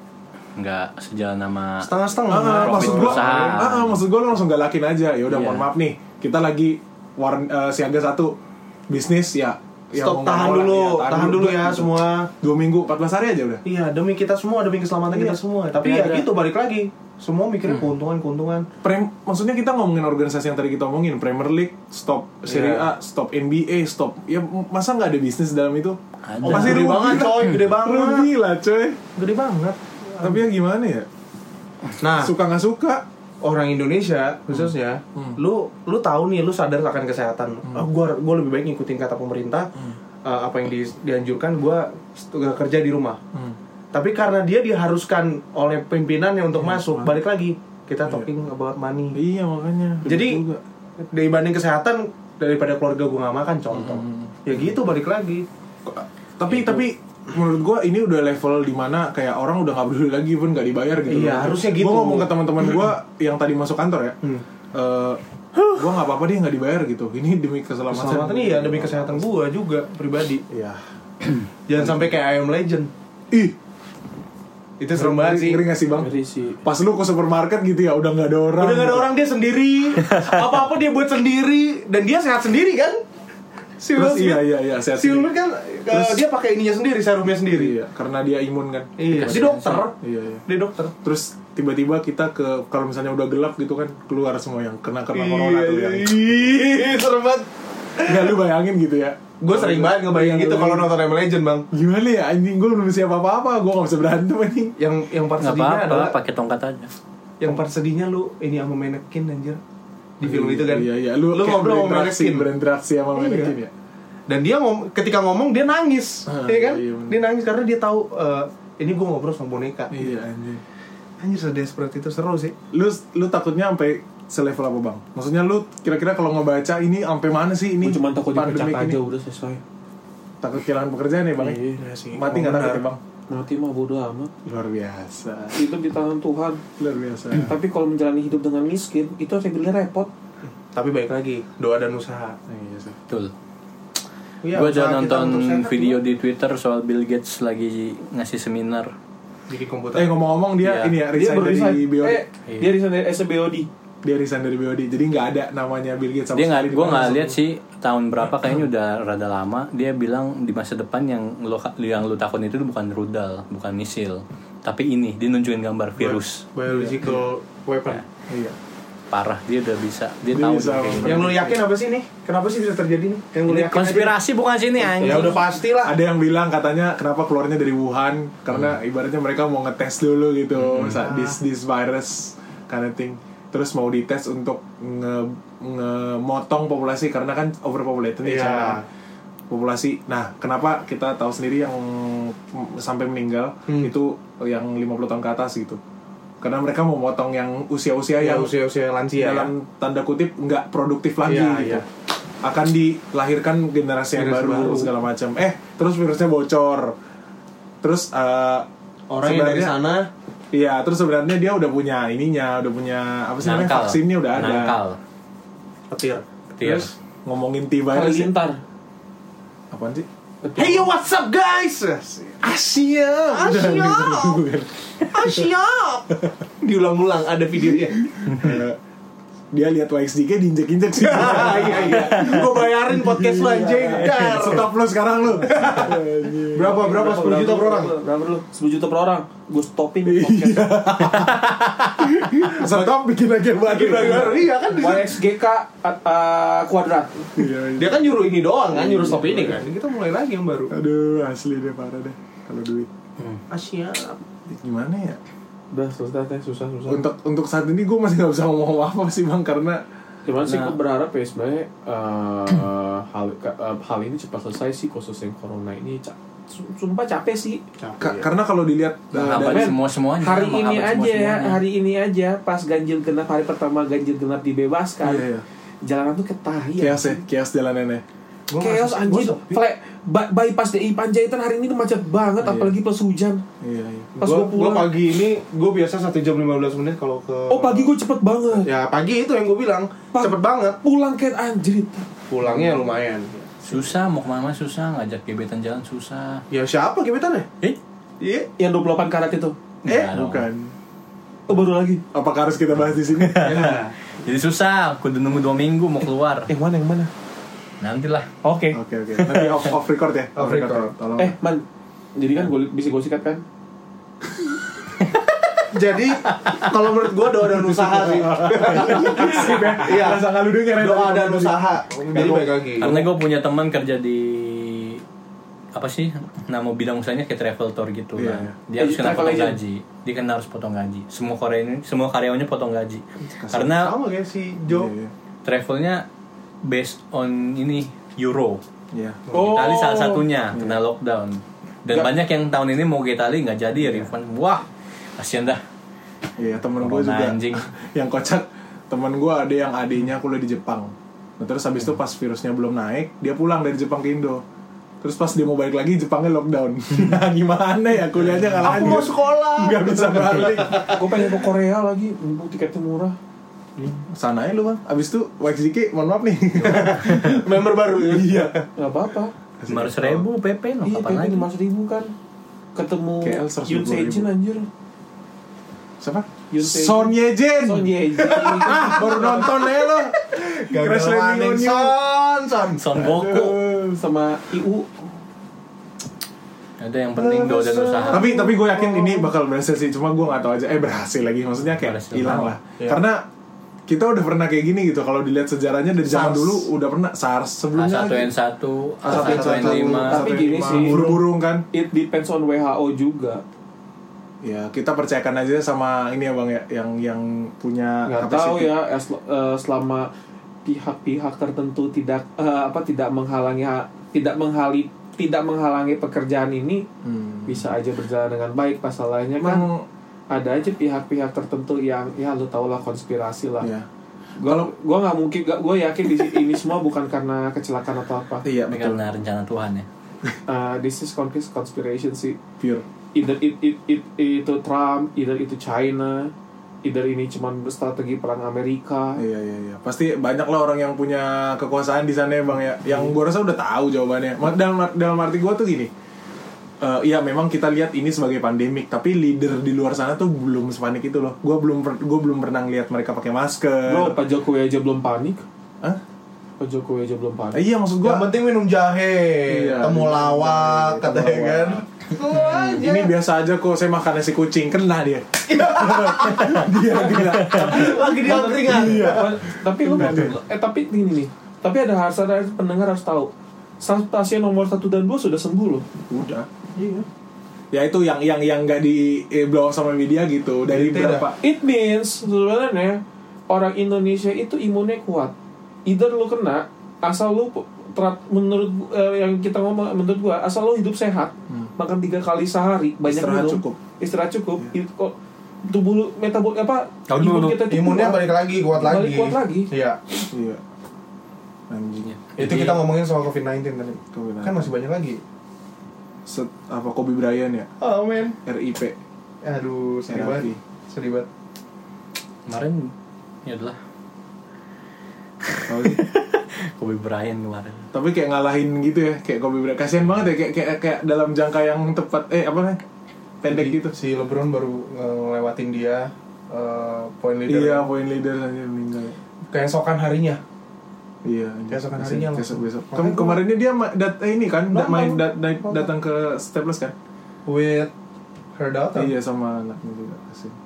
Enggak sejalan sama Setengah-setengah. Ah, maksud gua, perusahaan. ah, ah, maksud gua lu langsung galakin aja. Ya udah Iya. mohon maaf nih, kita lagi war eh, siaga satu bisnis ya. ya Stop, tahan dulu, iya, tahan dulu ya Dua- semua. Dua minggu, 14 hari aja udah. Iya, demi kita semua, demi keselamatan kita Iya. semua. Tapi Tapi ya ada- gitu balik lagi. Semua mikirnya keuntungan, keuntungan. Prem, maksudnya kita ngomongin organisasi yang tadi kita omongin, Premier League, stop Serie Iya. A, stop NBA, stop. Ya masa nggak ada bisnis dalam itu? Ada. Oh, gede rugi banget, coy, gede banget. Rugi lah coy. Gede banget. Tapi ya gimana ya? Nah, Suka nggak suka? Orang Indonesia khususnya, lu lu tahu nih, lu sadar akan kesehatan. Oh, gua gua lebih baik ngikutin kata pemerintah. eh, apa yang di- dianjurkan, gua kerja di rumah. Tapi karena dia diharuskan oleh pimpinannya untuk masuk, balik lagi kita talking about money. Iya makanya. Jadi juga. dibanding kesehatan daripada keluarga gue nggak makan contoh. Ya gitu balik lagi. tapi tapi menurut gua ini udah level di mana kayak orang udah nggak peduli lagi pun nggak dibayar gitu Iya, harusnya gitu. gua ngomong ke teman-teman gua yang tadi masuk kantor ya Hmm. eh, gua nggak apa-apa deh nggak dibayar gitu ini demi keselamatan Keselamatan iya demi kesehatan gue juga pribadi. iya [clears throat] Jangan sampai kayak I Am Legend. ih Itu serem banget sih. ngeri nggak sih bang Ngeri sih. pas lu ke supermarket gitu ya udah nggak ada orang Udah gak ada orang dia sendiri. [laughs] Apa-apa dia buat sendiri dan dia sehat sendiri kan? Si Will Terus Smith. iya iya iya sehat Si Will. Smith kan uh, dia pakai ininya sendiri, serumnya sendiri. iya karena dia imun kan Iya, dia dokter. iya iya Dia dokter. terus tiba-tiba kita ke kalau misalnya udah gelap gitu kan keluar semua yang kena kena corona tuh yang Iya, serem banget. nggak lu bayangin gitu ya Gue sering banget ngebayangin gitu kalau nonton Am Legend, Bang. gimana ya anjing gue belum siap apa-apa gue gak bisa berantem anjing Yang yang part sedihnya adalah apa-apa, pakai tongkat aja. yang part sedihnya lu ini sama Menekin anjir di film itu kan Iya iya lu, lu ngobrol sama Menekin berinteraksi sama Iya. Menekin ya. dan dia ngom ketika ngomong dia nangis Ah, iya kan iya, bener. dia nangis karena dia tahu eh, ini gue ngobrol sama boneka Iya anjing. anjir sedesperate itu seru sih Lu lu takutnya sampai selevel apa bang? Maksudnya lu kira-kira kalau ngebaca ini sampai mana sih ini? Gue cuma takut dipecat aja ini? udah selesai. Takut kehilangan pekerjaan ya bang? Iya sih. Mati nggak takut ya bang? Mati mah bodo amat. Luar biasa. Itu di tangan Tuhan. Luar biasa. Tapi kalau menjalani hidup dengan miskin, itu saya bilang repot. tapi baik lagi doa dan usaha Iya sih. Betul. Iya, gue udah kita nonton video juga. di Twitter soal Bill Gates lagi ngasih seminar. di komputer Eh ngomong-ngomong dia Iya. ini ya Dia resign baru dari. BOD. Eh, dia resign dari SBOD. Dia resign dari BOD. Jadi nggak ada namanya Bill Gates sama Dia nggak, gue nggak lihat sih tahun berapa kayaknya udah rada lama. Dia bilang di masa depan yang lo yang lo takut itu bukan rudal, bukan misil, tapi ini dia nunjukin gambar virus. biological weapon Iya. Parah dia udah bisa. Dia, Dia tahu bisa kayak yang lu yakin apa sih nih kenapa sih bisa terjadi nih yang lu Ini yakin konspirasi bukan sini aja? anjing. ya udah pasti lah Ada yang bilang katanya kenapa keluarnya dari Wuhan karena ibaratnya mereka mau ngetes dulu gitu sa- this this virus kind of thing. Terus mau dites untuk nge ngemotong populasi karena kan overpopulated nih Iya. China. Populasi. Nah, kenapa kita tahu sendiri yang sampai meninggal Hmm. itu yang 50 tahun ke atas gitu. Karena mereka mau motong yang usia-usia ya yang usia usia lansia ya dalam tanda kutip nggak produktif lagi Iya, gitu. iya. Akan dilahirkan generasi yang baru, baru. segala macam. Eh, terus virusnya bocor. Terus eh, orang yang dari sana Iya, terus sebenarnya dia udah punya ininya, udah punya apa sih namanya vaksinnya udah ada. Nangkal. Petir. Petir. Terus ngomongin T virus Halilintar. apaan sih? Hey yo, what's up guys? Asia. Asia. [laughs] Asia. [laughs] Diulang-ulang ada videonya. [laughs] dia lihat YXDK diinjek-injek sih. [laughs] iya iya. Gue bayarin podcast lu anjing. Dar. Stop lu sekarang lu. Berapa berapa 10 juta per orang? Berapa dulu? 10 juta per orang. Gue stopin Iya. podcast. [laughs] Stop bikin lagi yang baru. Baru iya kan. YXGK uh, kuadrat. Iya, iya. Dia kan nyuruh ini doang kan, nyuruh stop ini kan. Kita mulai lagi yang baru. Aduh, asli deh parah deh. Kalau duit. Asia. Gimana ya? Udah selesai teh susah susah. Untuk untuk saat ini gue masih nggak bisa ngomong apa sih bang karena Cuman sih Nah. gue berharap ya sebenarnya eh, hal eh, hal ini cepat selesai sih khusus yang corona ini ca- su- sumpah capek sih. ka- karena kalau dilihat uh, Menghambat dari- semua semuanya. Hari ini aja ya, hari ini aja pas ganjil genap hari pertama ganjil genap dibebaskan. Iya, iya. Jalanan tuh ketahian. kias ya, kias jalanannya. Chaos anjing. Fle, by- bypass DI Panjaitan hari ini tuh macet banget Iya. apalagi plus hujan. Iya, iya. Pas Gue gue pulang. pagi ini gue biasa 1 jam 15 menit kalau ke Oh pagi gue cepet banget. Ya pagi itu yang gue bilang Pa- cepet banget. Pulang kayak anjrit. Pulangnya lumayan. Susah mau ke mana susah ngajak gebetan jalan susah. Ya siapa gebetannya? Eh, Iya. Yang 28 karat itu. Eh, dong. Bukan. Oh baru lagi. Apakah harus kita bahas di sini? [laughs] Ya. Jadi susah, kudu nunggu dua minggu mau keluar. Yang mana yang mana? Nantilah. Oke. Oke oke. Nanti off [laughs] off record ya. Off record. Tolong. Eh man, jadi kan gue bisa gue sikat kan? [laughs] Jadi kalau menurut gue doa dan usaha sih. Iya. Lu denger ya, Doa dan usaha. Jadi baik lagi. Karena gue punya teman kerja di apa sih nama bidang usahanya kayak travel tour gitu Iya, kan. iya. Dia Eh, harus kena travel potong agent. gaji. Dia kan harus potong gaji. Semua karyawannya semua karyawannya potong gaji. Karena sama kayak si Iya, Jo. iya. travelnya based on ini euro. Iya. Oh. Itali salah satunya kena lockdown. Dan Nggak- banyak yang tahun ini mau ke Itali nggak jadi ya refund. Wah, kasihan dah. Iya temen gue juga anjing. [laughs] yang kocak temen gue ada yang adiknya kuliah di Jepang nah, terus habis itu pas virusnya belum naik dia pulang dari Jepang ke Indo terus pas dia mau balik lagi Jepangnya lockdown nah [laughs] gimana ya kuliahnya nggak Aku mau sekolah. nggak bisa [laughs] balik gue pengen ke Korea lagi, mumpung tiketnya murah. Sana aja lu bang abis itu YXDK mohon maaf nih [laughs] Member baru ya. iya Gak apa-apa. Lima ribu PP, no Iya, kapan lagi? tapi lima ribu kan. Ketemu KL 120.000. Yun Sejin anjir. siapa. Son Ye-jin Son Ye Jin. baru nonton ya lo Crash Landing on You Son, son. Son Goku. sama IU. Ada yang penting doa dan usaha. tapi tapi gue yakin ini bakal berhasil sih cuma gue nggak tahu aja eh berhasil lagi maksudnya kayak hilang lah Iya. karena kita udah pernah kayak gini gitu kalau dilihat sejarahnya dari zaman dulu udah pernah SARS sebelumnya A1N1, A1N1, A1N5. Tapi gini sih. burung-burung kan It depends on WHO juga. ya kita percayakan aja sama ini ya bang ya yang yang punya Nggak tahu ya eh, selama pihak-pihak tertentu tidak eh, apa tidak menghalangi tidak menghali tidak menghalangi pekerjaan ini Hmm. bisa aja berjalan dengan baik masalahnya kan ada aja pihak-pihak tertentu yang ya lu tau lah konspirasi lah. Ya gua gua nggak mungkin gak, gue yakin di ini semua bukan karena kecelakaan atau apa. Iya betul. karena rencana Tuhan ya. [laughs] Uh, this is cons- conspiration sih pure. Either it, it, it, itu Trump either itu China either ini cuman strategi perang Amerika. Iya iya iya. Pasti banyak lah orang yang punya kekuasaan di sana ya bang ya. Yang gue rasa udah tahu jawabannya. Dalam dalam arti gue tuh gini eh iya memang kita lihat ini sebagai pandemik tapi leader di luar sana tuh belum sepanik itu loh gue belum gue belum pernah ngeliat mereka pakai masker Bro, Pak Jokowi aja belum panik Hah? Pak Jokowi aja belum panik iya maksud gue Yang penting minum jahe, Iya, temu minum lawak, jahe, katanya kan. lawak. ini biasa aja kok saya makan nasi kucing kena dia [laughs] dia gila Lagi di angkringan. Iya. tapi lu eh tapi gini nih tapi ada harus ada pendengar harus tahu pasien nomor 1 dan 2 sudah sembuh loh udah iya ya itu yang yang yang nggak di eh, blow sama media gitu dari Tidak. berapa It means sebenarnya orang Indonesia itu imunnya kuat. Either lu kena asal lu terat, menurut eh, yang kita ngomong menurut gua asal lu hidup sehat, makan tiga kali sehari, banyak Hmm. Istirahat minum, cukup. istirahat cukup, itu kok tubuh lu metabol apa Tahu imun dulu. kita Imunnya kuat. balik lagi, kuat lagi. Balik kuat lagi. Iya. iya anjing Itu kita ngomongin soal COVID-19 tadi. COVID-19. Kan masih banyak lagi. Set, apa Kobe Bryant ya Oh men. RIP Aduh, sedih banget. Sedih banget. Kemarin ya adalah? [laughs] Kobe Bryant kemarin. tapi kayak ngalahin gitu ya kayak Kobe Bryant kasihan banget ya kayak kayak kayak dalam jangka yang tepat eh apa namanya pendek gitu Si LeBron baru ngelewatin dia eh, point leader. iya point leader aja meninggal Keesokan harinya. Iya Keesokan harinya besok besok Kem- kemarinnya dia dat eh, ini kan main dat- dat- datang ke Staples kan With her daughter. iya sama anaknya juga kasihan.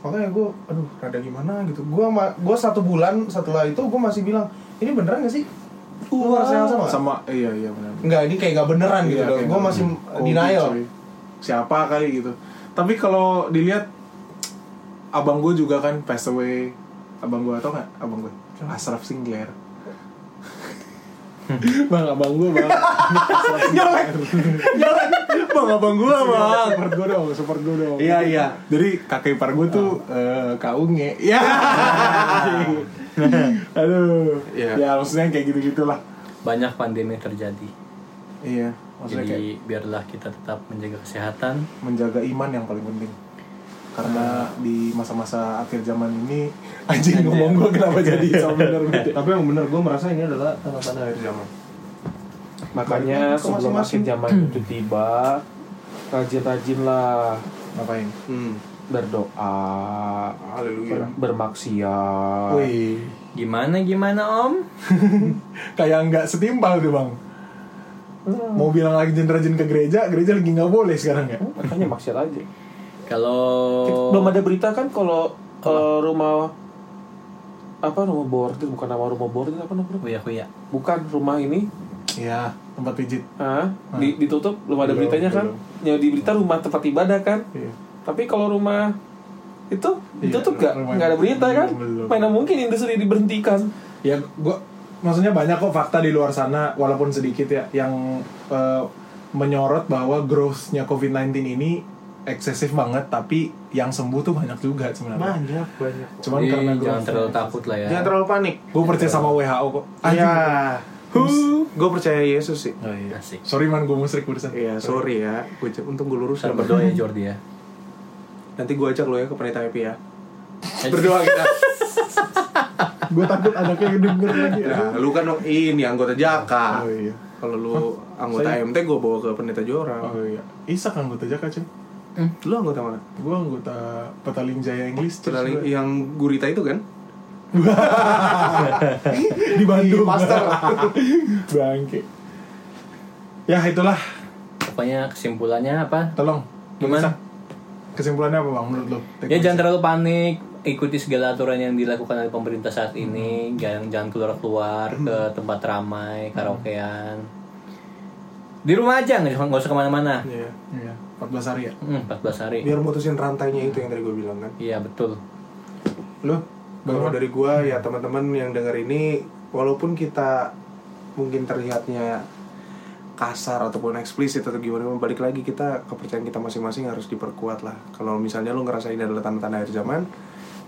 Makanya gue, aduh, rada gimana gitu. Gue gue satu bulan setelah itu gue masih bilang, ini beneran gak sih? Yang sama? nggak? sama iya iya benar Enggak, ini kayak gak beneran gitu Iya, kayak Gue masih. Kobe, denial. coy. siapa kali gitu tapi kalau dilihat abang gue juga kan passed away abang gue tau nggak abang gue Ashraf Sinclair bang abang gue bang. [laughs] Sinclair Jangan, bang abang gue bang. support gue dong support gue dong. Iya, iya. jadi kakek ipar gue tuh eh, kaunge. Ya [laughs] aduh. Iya. ya maksudnya kayak gitu gitulah Banyak pandemi terjadi. iya maksudnya kayak Jadi biarlah kita tetap menjaga kesehatan. menjaga iman yang paling penting karena di masa-masa akhir zaman ini [laughs] anjing ngomong gue kenapa [laughs] jadi so bener gitu Tapi yang bener gue merasa ini adalah tanda-tanda akhir zaman. Makanya sebelum masing-masing? akhir zaman itu tiba, rajin-rajin lah ngapain Hmm. berdoa, Haleluya. ber- bermaksiat. wih Gimana gimana Om? [laughs] kayak nggak setimpal tuh bang mau bilang lagi rajin ke gereja gereja lagi nggak boleh sekarang ya Makanya maksiat aja. Kalau Belum ada berita kan kalau eh, rumah apa rumah bordir bukan nama rumah bordir apa namanya? Kuya kuya. Bukan rumah ini Iya tempat pijit ah, di- ditutup belum ada Belum, beritanya kan? Yang di berita rumah tempat ibadah kan? Iya. Tapi kalau rumah itu Iya, ditutup gak? rumah- Nggak ada berita kan? belum. Mana mungkin industri diberhentikan? ya gua maksudnya banyak kok fakta di luar sana walaupun sedikit ya yang eh, menyorot bahwa growth-nya COVID-19 ini eksesif banget tapi yang sembuh tuh banyak juga sebenarnya Banyak, banyak. cuman Jadi karena jangan growth terlalu takut lah ya. Jangan terlalu panik. gue percaya sama WHO kok Iya. Gue percaya Yesus sih. Oh, iya. Asik. sorry man gue musrik barusan Iya, sorry ya. Gue untung gue lurus. Kita berdoa ya [laughs] Jordi ya. Nanti gue ajak lo ya ke penita happy ya. berdoa kita [laughs] gue takut anaknya denger lagi Nah, lu kan ini anggota Jaka. oh iya Kalau lu anggota Saya- MT gue bawa ke pendeta Jora. oh iya Isak anggota Jaka cuy Lu anggota mana? gue anggota Petaling Jaya English Church Pedaling gua. yang gurita itu kan? [laughs] di Bandung Pastor. [laughs] bangke ya itulah Pokoknya kesimpulannya apa? tolong Gimana? Kesimpulannya apa bang menurut lo Ya jangan terlalu panik, ikuti segala aturan yang dilakukan oleh pemerintah saat ini. Jangan jangan keluar-keluar ke tempat ramai, karaokean. Di rumah aja, nggak usah- ke mana-mana. Iya. Iya, 14 hari ya Hmm, 14 hari. Biar mutusin rantainya itu yang tadi gue bilang kan. Iya betul. lo Kalau dari gua ya teman-teman yang denger ini walaupun kita mungkin terlihatnya kasar ataupun eksplisit atau gimana balik lagi kita kepercayaan kita masing-masing harus diperkuat lah. Kalau misalnya lu ngerasa ini adalah tanda-tanda akhir zaman,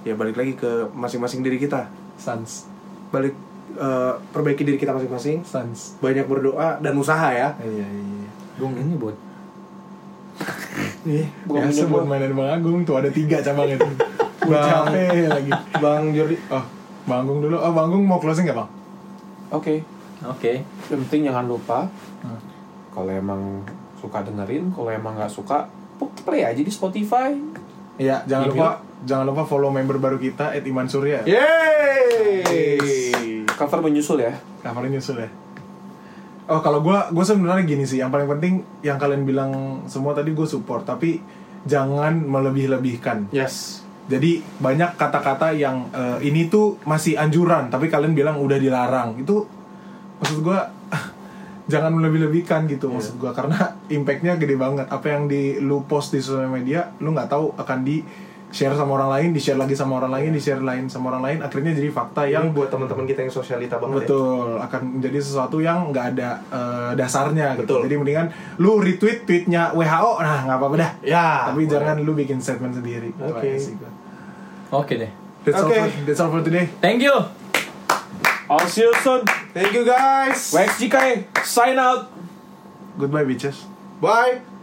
ya balik lagi ke masing-masing diri kita. Sans Balik eh, perbaiki diri kita masing-masing, Sans banyak berdoa dan usaha ya. iya iya Gung ini buat [laughs] Iya, Bukan buat gua. mainin Bang Agung tuh ada tiga cabang itu. [laughs] Bang- capek lagi. Bang Jordi, Oh, Bang Agung dulu. Oh, Bang Agung mau closing nggak bang? Oke, Oke. yang penting jangan lupa Hmm. kalau emang suka dengerin, kalau emang nggak suka play aja di Spotify. Iya, jangan lupa jangan lupa follow member baru kita at Iman Surya. Yeay! Cover menyusul ya. Covernya nyusul ya. Oh kalau gue gue sebenarnya gini sih, yang paling penting yang kalian bilang semua tadi gue support, tapi jangan melebih-lebihkan. Yes. Jadi banyak kata-kata yang eh, ini tuh masih anjuran, tapi kalian bilang udah dilarang. Itu maksud gue [laughs] jangan melebih-lebihkan gitu maksud gue karena [laughs] impactnya gede banget. Apa yang di lu post di sosial media, lu nggak tahu akan di share sama orang lain, di share lagi sama orang lain, di share lain sama orang lain. Akhirnya jadi fakta Yang yang buat teman-teman kita yang sosialita banget ya. Betul, akan menjadi sesuatu yang nggak ada eh, dasarnya gitu. Betul. Jadi mendingan lu retweet tweetnya WHO, nah nggak apa-apa dah. Ya. Tapi boleh. jangan lu bikin statement sendiri. Itu Oke. gua. Oke deh. That's, all Oke. for, that's all for today. Thank you. I'll see you soon. Thank you guys. Wax GK, sign out. Goodbye bitches. Bye.